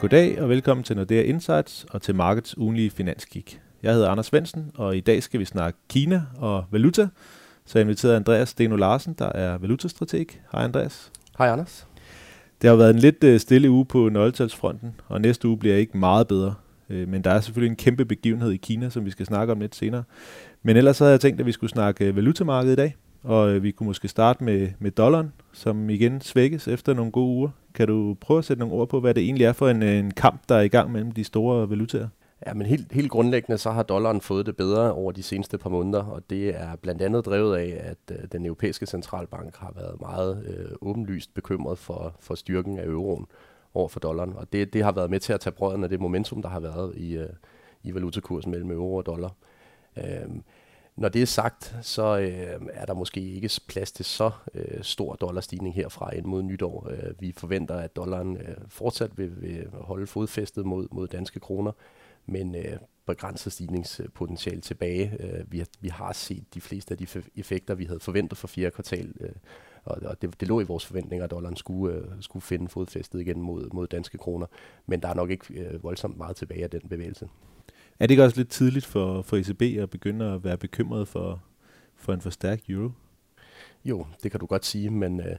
Goddag og velkommen til Nordea Insights og til Markets ugenlige finanskik. Jeg hedder Anders Svendsen, og i dag skal vi snakke Kina og valuta. Så jeg inviteret Andreas Steno Larsen, der er valutastrateg. Hej Andreas. Hej Anders. Det har været en lidt øh, stille uge på nøgletalsfronten, og næste uge bliver ikke meget bedre. Øh, men der er selvfølgelig en kæmpe begivenhed i Kina, som vi skal snakke om lidt senere. Men ellers så havde jeg tænkt, at vi skulle snakke øh, valutamarkedet i dag. Og øh, vi kunne måske starte med, med dollaren, som igen svækkes efter nogle gode uger. Kan du prøve at sætte nogle ord på, hvad det egentlig er for en, øh, en kamp, der er i gang mellem de store valutaer? Ja, men helt, helt grundlæggende så har dollaren fået det bedre over de seneste par måneder, og det er blandt andet drevet af, at øh, den europæiske centralbank har været meget øh, åbenlyst bekymret for, for styrken af euroen over for dollaren, og det, det har været med til at tage brøden af det momentum, der har været i, øh, i valutakursen mellem euro og dollar. Øh, når det er sagt, så øh, er der måske ikke plads til så øh, stor dollarstigning herfra ind mod nytår. Øh, vi forventer, at dollaren øh, fortsat vil, vil holde fodfæstet mod, mod danske kroner, men øh, begrænset stigningspotentiale tilbage. Øh, vi, har, vi har set de fleste af de effekter, vi havde forventet for fjerde kvartal, øh, og, og det, det lå i vores forventninger, at dollaren skulle, øh, skulle finde fodfæstet igen mod, mod danske kroner, men der er nok ikke øh, voldsomt meget tilbage af den bevægelse. Er det ikke også lidt tidligt for, for ECB at begynde at være bekymret for, for en for stærk euro? Jo, det kan du godt sige, men øh,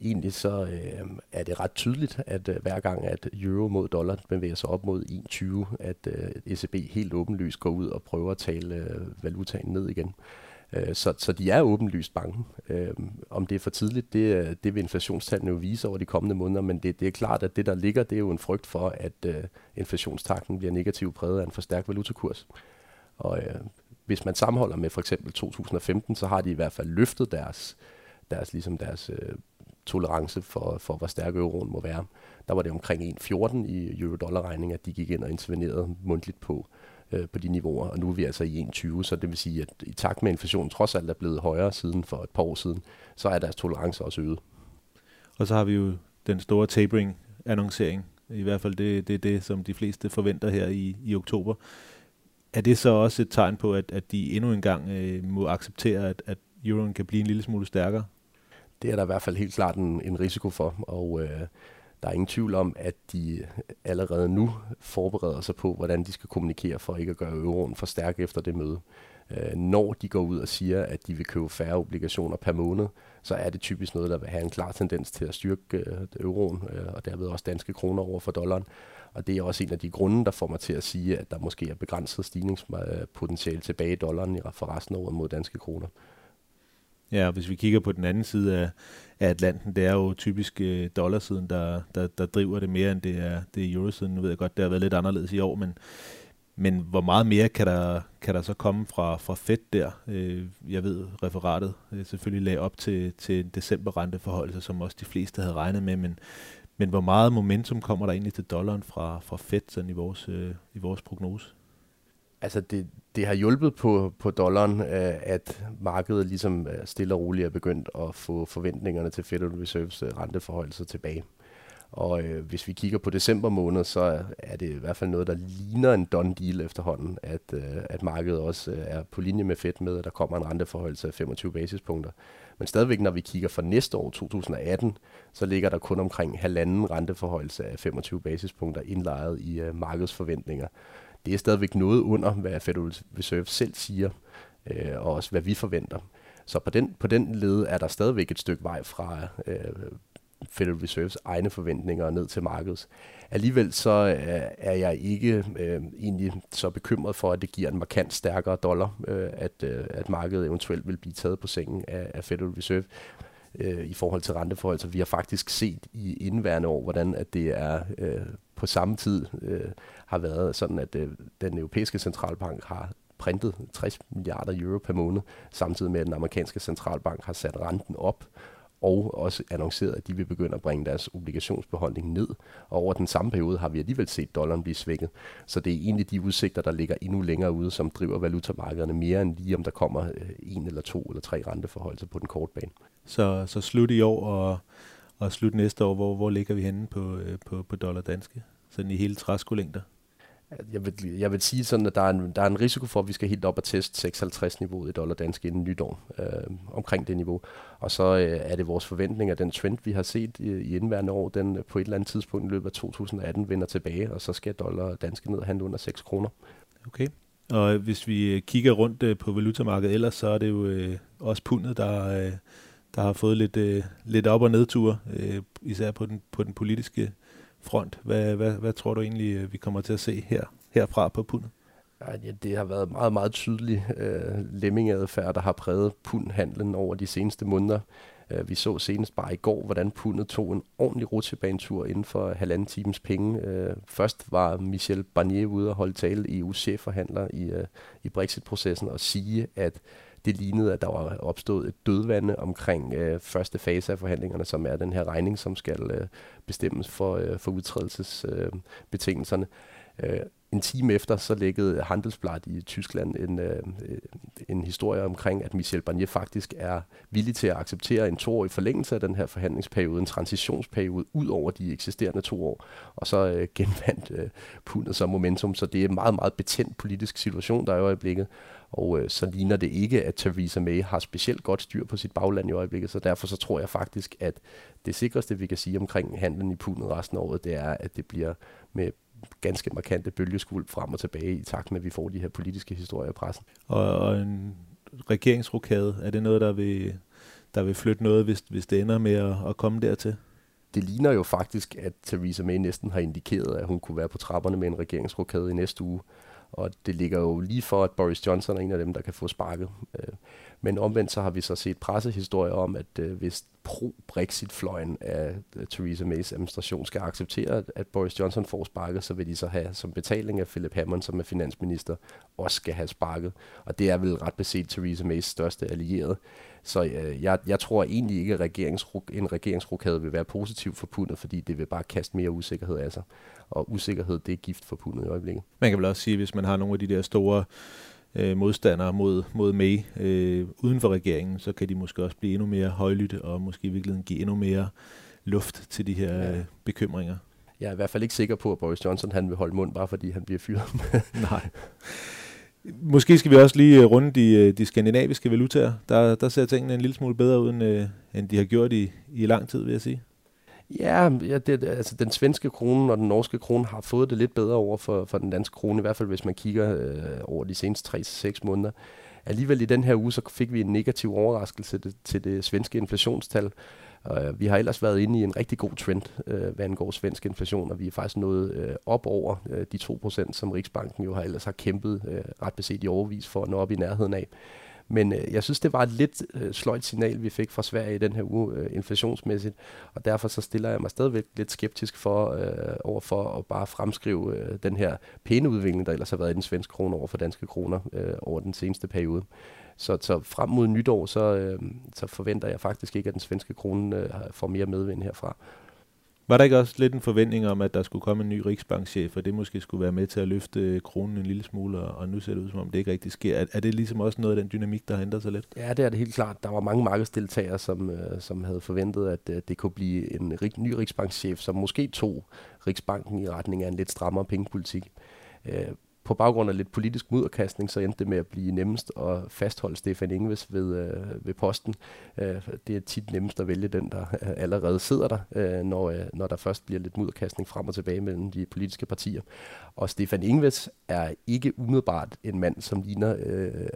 egentlig så øh, er det ret tydeligt, at øh, hver gang at euro mod dollar bevæger sig op mod 1,20, at øh, ECB helt åbenlyst går ud og prøver at tale øh, valutaen ned igen. Øh, Øh, så, så de er åbenlyst bange. Øh, om det er for tidligt, det, det vil inflationstallene jo vise over de kommende måneder, men det, det er klart, at det der ligger, det er jo en frygt for, at øh, inflationstakten bliver negativt præget af en for stærk valutakurs. Og øh, hvis man sammenholder med for eksempel 2015, så har de i hvert fald løftet deres, deres, ligesom deres tolerance for, for, hvor stærk euroen må være. Der var det omkring 1,14 i euro-dollar-regning, at de gik ind og intervenerede mundtligt på øh, på de niveauer, og nu er vi altså i 1,20, så det vil sige, at i takt med inflationen trods alt er blevet højere siden for et par år siden, så er deres tolerance også øget. Og så har vi jo den store tapering-annoncering, i hvert fald det, det er det, som de fleste forventer her i, i oktober. Er det så også et tegn på, at, at de endnu engang øh, må acceptere, at, at euroen kan blive en lille smule stærkere? Det er der i hvert fald helt klart en, en risiko for, og øh, der er ingen tvivl om, at de øh, allerede nu forbereder sig på, hvordan de skal kommunikere for ikke at gøre euroen for stærk efter det møde. Øh, når de går ud og siger, at de vil købe færre obligationer per måned, så er det typisk noget, der vil have en klar tendens til at styrke øh, euroen, øh, og derved også danske kroner over for dollaren. Og det er også en af de grunde, der får mig til at sige, at der måske er begrænset stigningspotentiale tilbage i dollaren for resten af året mod danske kroner. Ja, og hvis vi kigger på den anden side af, af Atlanten, det er jo typisk øh, dollarsiden, der, der, der driver det mere, end det er, det er eurosiden. Nu ved jeg godt, det har været lidt anderledes i år, men, men hvor meget mere kan der, kan der så komme fra, fra Fed der? Øh, jeg ved, referatet øh, selvfølgelig lagde op til, til en decemberrenteforhold, som også de fleste havde regnet med, men, men hvor meget momentum kommer der egentlig til dollaren fra, fra Fed sådan i, vores, øh, i vores prognose? Altså det, det har hjulpet på, på dollaren, øh, at markedet ligesom øh, stille og roligt er begyndt at få forventningerne til Federal Reserves øh, renteforhold tilbage. Og øh, hvis vi kigger på december måned, så er det i hvert fald noget, der ligner en done deal efterhånden, at, øh, at markedet også øh, er på linje med Fed med, at der kommer en renteforhold af 25 basispunkter. Men stadigvæk, når vi kigger for næste år, 2018, så ligger der kun omkring halvanden renteforhold af 25 basispunkter indlejet i øh, markedsforventninger det er stadigvæk noget under, hvad Federal Reserve selv siger, øh, og også hvad vi forventer. Så på den, på den led er der stadigvæk et stykke vej fra øh, Federal Reserves egne forventninger ned til markedet. Alligevel så øh, er jeg ikke øh, egentlig så bekymret for, at det giver en markant stærkere dollar, øh, at, øh, at markedet eventuelt vil blive taget på sengen af, af Federal Reserve øh, i forhold til renteforhold. Så vi har faktisk set i indværende år, hvordan at det er øh, på samme tid øh, har været sådan, at øh, den europæiske centralbank har printet 60 milliarder euro per måned, samtidig med at den amerikanske centralbank har sat renten op og også annonceret, at de vil begynde at bringe deres obligationsbeholdning ned. Og over den samme periode har vi alligevel set dollaren blive svækket. Så det er egentlig de udsigter, der ligger endnu længere ude, som driver valutamarkederne mere end lige om der kommer øh, en eller to eller tre renteforhold på den korte bane. Så, så slut i år og, og slut næste år, hvor, hvor ligger vi henne på, øh, på, på dollar danske? Sådan i hele træskolængder? Jeg vil, jeg vil sige sådan, at der er, en, der er en risiko for, at vi skal helt op og teste 6,50-niveauet i dollar dansk inden nytår, øh, omkring det niveau. Og så øh, er det vores forventning, at den trend, vi har set i, i indværende år, den øh, på et eller andet tidspunkt i løbet af 2018 vender tilbage, og så skal dollar danske ned og handle under 6 kroner. Okay. Og hvis vi øh, kigger rundt øh, på valutamarkedet ellers, så er det jo øh, også pundet, der, øh, der har fået lidt, øh, lidt op- og nedture, øh, især på den, på den politiske front. Hvad, hvad, hvad tror du egentlig, øh, vi kommer til at se her, herfra på pundet? Ja, det har været meget, meget tydelig øh, lemmingadfærd, der har præget pundhandlen over de seneste måneder. Øh, vi så senest bare i går, hvordan pundet tog en ordentlig rutsjebanetur inden for halvanden times penge. Øh, først var Michel Barnier ude og holde tale i EU's chefforhandler i, øh, i Brexit-processen og sige, at det lignede, at der var opstået et dødvande omkring øh, første fase af forhandlingerne, som er den her regning, som skal øh, bestemmes for, øh, for udtrædelsesbetingelserne. Øh, en time efter, så læggede Handelsblad i Tyskland en, øh, en historie omkring, at Michel Barnier faktisk er villig til at acceptere en toårig forlængelse af den her forhandlingsperiode, en transitionsperiode ud over de eksisterende to år, og så øh, genvandt øh, pundet som momentum. Så det er en meget, meget betændt politisk situation, der er i øjeblikket, og øh, så ligner det ikke, at Theresa May har specielt godt styr på sit bagland i øjeblikket, så derfor så tror jeg faktisk, at det sikreste, vi kan sige omkring handlen i pundet resten af året, det er, at det bliver med ganske markante bølgeskuld frem og tilbage i takt med, at vi får de her politiske historier i pressen. Og, og en regeringsrokade, er det noget, der vil, der vil flytte noget, hvis, hvis det ender med at, at komme dertil? Det ligner jo faktisk, at Theresa May næsten har indikeret, at hun kunne være på trapperne med en regeringsrokade i næste uge. Og det ligger jo lige for, at Boris Johnson er en af dem, der kan få sparket. Øh, men omvendt så har vi så set pressehistorier om, at øh, hvis pro-Brexit-fløjen af øh, Theresa Mays administration skal acceptere, at Boris Johnson får sparket, så vil de så have som betaling af Philip Hammond, som er finansminister, også skal have sparket. Og det er vel ret beset Theresa Mays største allierede. Så øh, jeg, jeg tror egentlig ikke, at regeringsruk, en regeringsrokade vil være positiv for pundet, fordi det vil bare kaste mere usikkerhed af sig. Og usikkerhed, det er gift for pundet i øjeblikket. Man kan vel også sige, hvis man har nogle af de der store øh, modstandere mod, mod May øh, uden for regeringen, så kan de måske også blive endnu mere højlytte og måske i virkeligheden give endnu mere luft til de her ja. øh, bekymringer. Jeg er i hvert fald ikke sikker på, at Boris Johnson han vil holde mund, bare fordi han bliver fyret. Nej. Måske skal vi også lige øh, runde de, øh, de skandinaviske valutaer. Der, der ser tingene en lille smule bedre ud, end, øh, end de har gjort i, i lang tid, vil jeg sige. Ja, ja det, altså den svenske krone og den norske krone har fået det lidt bedre over for, for den danske krone, i hvert fald hvis man kigger øh, over de seneste 3-6 måneder. Alligevel i den her uge, så fik vi en negativ overraskelse til, til det svenske inflationstal. Uh, vi har ellers været inde i en rigtig god trend, uh, hvad angår svensk inflation, og vi er faktisk nået uh, op over uh, de 2%, som Riksbanken jo har ellers har kæmpet uh, ret beset i overvis for at nå op i nærheden af. Men øh, jeg synes, det var et lidt øh, sløjt signal, vi fik fra Sverige i den her uge øh, inflationsmæssigt, og derfor så stiller jeg mig stadigvæk lidt skeptisk for øh, over for at bare fremskrive øh, den her pæne udvikling, der ellers har været i den svenske krone over for danske kroner øh, over den seneste periode. Så, så frem mod nytår, så, øh, så forventer jeg faktisk ikke, at den svenske krone øh, får mere medvind herfra. Var der ikke også lidt en forventning om, at der skulle komme en ny riksbankchef, og det måske skulle være med til at løfte øh, kronen en lille smule, og nu ser det ud som om det ikke rigtig sker. Er, er det ligesom også noget af den dynamik, der har ændret sig lidt? Ja, det er det helt klart. Der var mange markedsdeltagere, som, øh, som havde forventet, at øh, det kunne blive en rig, ny riksbankchef, som måske tog Riksbanken i retning af en lidt strammere pengepolitik. Øh, på baggrund af lidt politisk mudderkastning, så endte det med at blive nemmest at fastholde Stefan Ingves ved, øh, ved posten. Øh, det er tit nemmest at vælge den, der øh, allerede sidder der, øh, når, øh, når der først bliver lidt mudderkastning frem og tilbage mellem de politiske partier. Og Stefan Ingves er ikke umiddelbart en mand, som ligner, øh,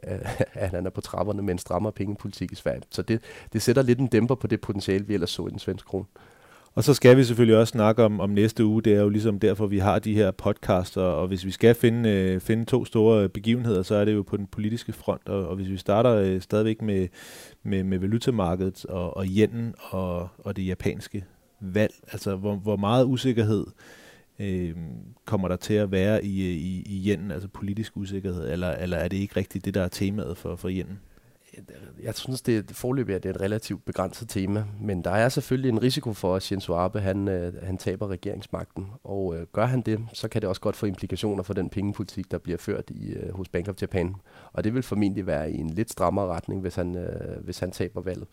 at han er på trapperne med en strammere pengepolitik i Sverige. Så det, det sætter lidt en dæmper på det potentiale, vi ellers så i den svenske krone. Og så skal vi selvfølgelig også snakke om, om næste uge. Det er jo ligesom derfor, vi har de her podcaster. Og hvis vi skal finde, øh, finde to store begivenheder, så er det jo på den politiske front. Og, og hvis vi starter øh, stadigvæk med, med, med valutamarkedet og, og yenen og, og det japanske valg, altså hvor, hvor meget usikkerhed øh, kommer der til at være i, øh, i, i yenen, altså politisk usikkerhed, eller, eller er det ikke rigtigt det, der er temaet for, for yenen? Jeg synes, det er at det er et relativt begrænset tema, men der er selvfølgelig en risiko for, at Shinzo Abe han, øh, han taber regeringsmagten, og øh, gør han det, så kan det også godt få implikationer for den pengepolitik, der bliver ført i, øh, hos Bank of Japan, og det vil formentlig være i en lidt strammere retning, hvis han, øh, hvis han taber valget.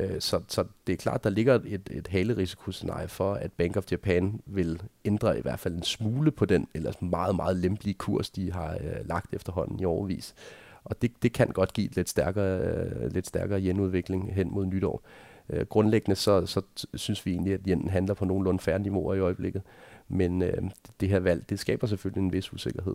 Øh, så, så det er klart, der ligger et, et halerisikoscenarie for, at Bank of Japan vil ændre i hvert fald en smule på den ellers meget, meget lempelige kurs, de har øh, lagt efterhånden i overvis. Og det, det kan godt give lidt stærkere, øh, lidt stærkere yenudvikling hen mod nytår. Øh, grundlæggende så, så synes vi egentlig, at yenen handler på nogenlunde færre niveauer i øjeblikket. Men øh, det her valg, det skaber selvfølgelig en vis usikkerhed.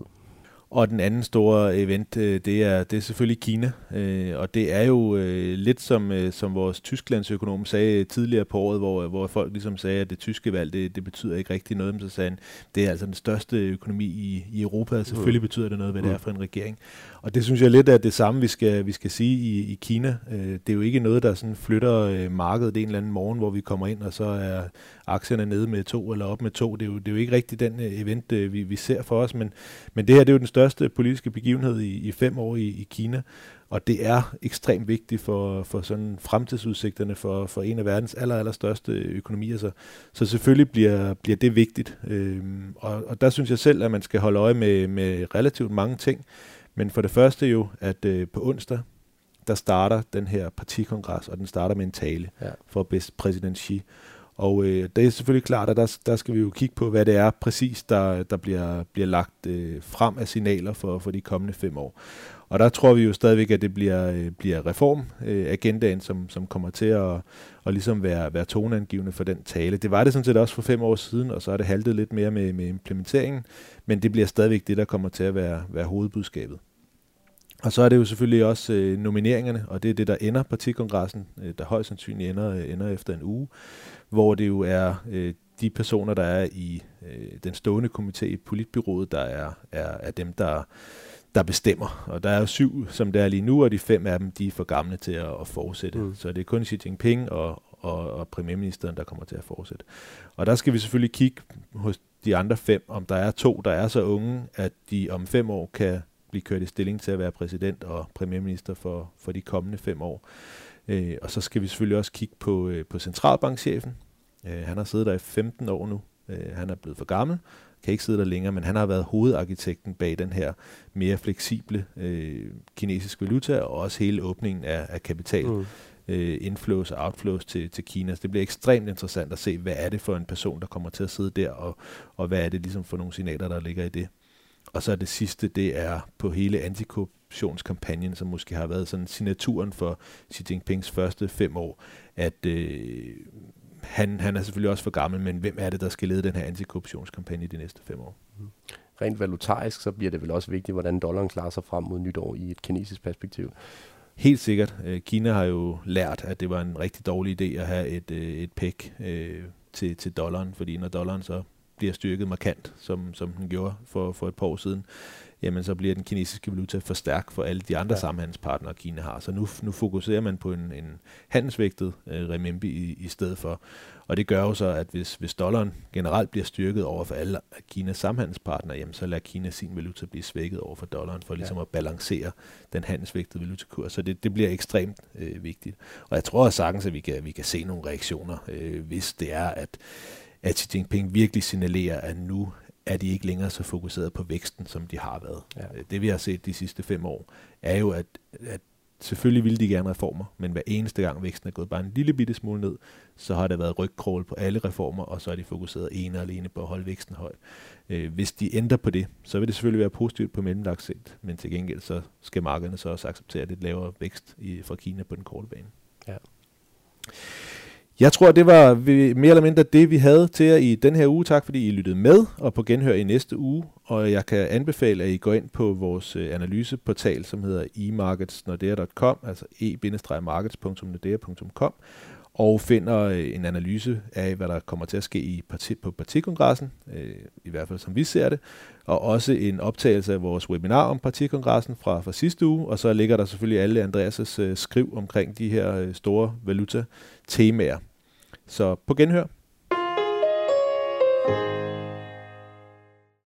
Og den anden store event, øh, det er, det er selvfølgelig Kina. Øh, og det er jo øh, lidt som, som vores Tysklandsøkonom sagde tidligere på året, hvor, hvor folk ligesom sagde, at det tyske valg, det, det betyder ikke rigtig noget. Men så sagde han, det er altså den største økonomi i, i Europa, og selvfølgelig mm. betyder det noget, hvad det er mm. for en regering. Og det synes jeg lidt er det samme, vi skal, vi skal sige i, i Kina. Det er jo ikke noget, der sådan flytter markedet en eller anden morgen, hvor vi kommer ind, og så er aktierne nede med to eller op med to. Det er jo, det er jo ikke rigtig den event, vi, vi ser for os, men, men det her det er jo den største politiske begivenhed i, i fem år i, i Kina, og det er ekstremt vigtigt for, for sådan fremtidsudsigterne for, for en af verdens aller, aller største økonomier. Så, så selvfølgelig bliver, bliver det vigtigt. Øhm, og, og der synes jeg selv, at man skal holde øje med, med relativt mange ting. Men for det første jo, at øh, på onsdag, der starter den her partikongres, og den starter med en tale ja. for præsident Xi. Og øh, det er selvfølgelig klart, at der, der skal vi jo kigge på, hvad det er præcis, der, der bliver, bliver lagt øh, frem af signaler for, for de kommende fem år. Og der tror vi jo stadigvæk, at det bliver, øh, bliver reformagendaen, øh, som, som kommer til at, at ligesom være, være toneangivende for den tale. Det var det sådan set også for fem år siden, og så er det haltet lidt mere med, med implementeringen, men det bliver stadigvæk det, der kommer til at være, være hovedbudskabet. Og så er det jo selvfølgelig også øh, nomineringerne, og det er det, der ender partikongressen, øh, der højst sandsynligt ender, øh, ender efter en uge, hvor det jo er øh, de personer, der er i øh, den stående komité i politbyrået, der er, er, er dem, der, der bestemmer. Og der er jo syv, som der er lige nu, og de fem af dem, de er for gamle til at, at fortsætte. Mm. Så det er kun Xi Jinping og, og, og premierministeren, der kommer til at fortsætte. Og der skal vi selvfølgelig kigge hos de andre fem, om der er to, der er så unge, at de om fem år kan blive kørt i stilling til at være præsident og premierminister for, for de kommende fem år. Øh, og så skal vi selvfølgelig også kigge på, øh, på centralbankchefen. Øh, han har siddet der i 15 år nu. Øh, han er blevet for gammel, kan ikke sidde der længere, men han har været hovedarkitekten bag den her mere fleksible øh, kinesiske valuta, og også hele åbningen af, af kapital. Mm øh, inflows og outflows til, til Kina. Så det bliver ekstremt interessant at se, hvad er det for en person, der kommer til at sidde der, og, og hvad er det ligesom for nogle signaler, der ligger i det. Og så er det sidste, det er på hele antikorruptionskampagnen, som måske har været sådan signaturen for Xi Jinpings første fem år, at øh, han, han er selvfølgelig også for gammel, men hvem er det, der skal lede den her antikorruptionskampagne de næste fem år? Mm. Rent valutarisk, så bliver det vel også vigtigt, hvordan dollaren klarer sig frem mod nytår i et kinesisk perspektiv. Helt sikkert. Øh, Kina har jo lært, at det var en rigtig dårlig idé at have et, øh, et pæk øh, til, til dollaren, fordi når dollaren så bliver styrket markant, som, som den gjorde for, for et par år siden, jamen så bliver den kinesiske valuta for stærk for alle de andre ja. samhandelspartnere, Kina har. Så nu, nu fokuserer man på en, en handelsvægtet øh, renminbi i, i stedet for. Og det gør jo så, at hvis, hvis dollaren generelt bliver styrket over for alle Kinas samhandelspartnere, jamen så lader Kina sin valuta blive svækket over for dollaren, for ligesom ja. at balancere den handelsvægtede valutakurs. Så det, det bliver ekstremt øh, vigtigt. Og jeg tror sagtens, at vi kan, vi kan se nogle reaktioner, øh, hvis det er, at at Xi Jinping virkelig signalerer, at nu er de ikke længere så fokuseret på væksten, som de har været. Ja. Det vi har set de sidste fem år, er jo, at, at selvfølgelig ville de gerne reformer, men hver eneste gang væksten er gået bare en lille bitte smule ned, så har det været rygkrål på alle reformer, og så er de fokuseret ene og alene på at holde væksten høj. Øh, hvis de ændrer på det, så vil det selvfølgelig være positivt på mellemlagt sigt, men til gengæld så skal markederne så også acceptere lidt lavere vækst i, fra Kina på den korte bane. Ja. Jeg tror, det var mere eller mindre det, vi havde til jer i den her uge. Tak fordi I lyttede med, og på genhør i næste uge. Og jeg kan anbefale, at I går ind på vores øh, analyseportal, som hedder emarketsnordea.com, altså e-markets.nordea.com, og finder øh, en analyse af, hvad der kommer til at ske i parti, på partikongressen, øh, i hvert fald som vi ser det, og også en optagelse af vores webinar om partikongressen fra, fra sidste uge, og så ligger der selvfølgelig alle Andreas' øh, skriv omkring de her store valuta-temaer. Så på genhør.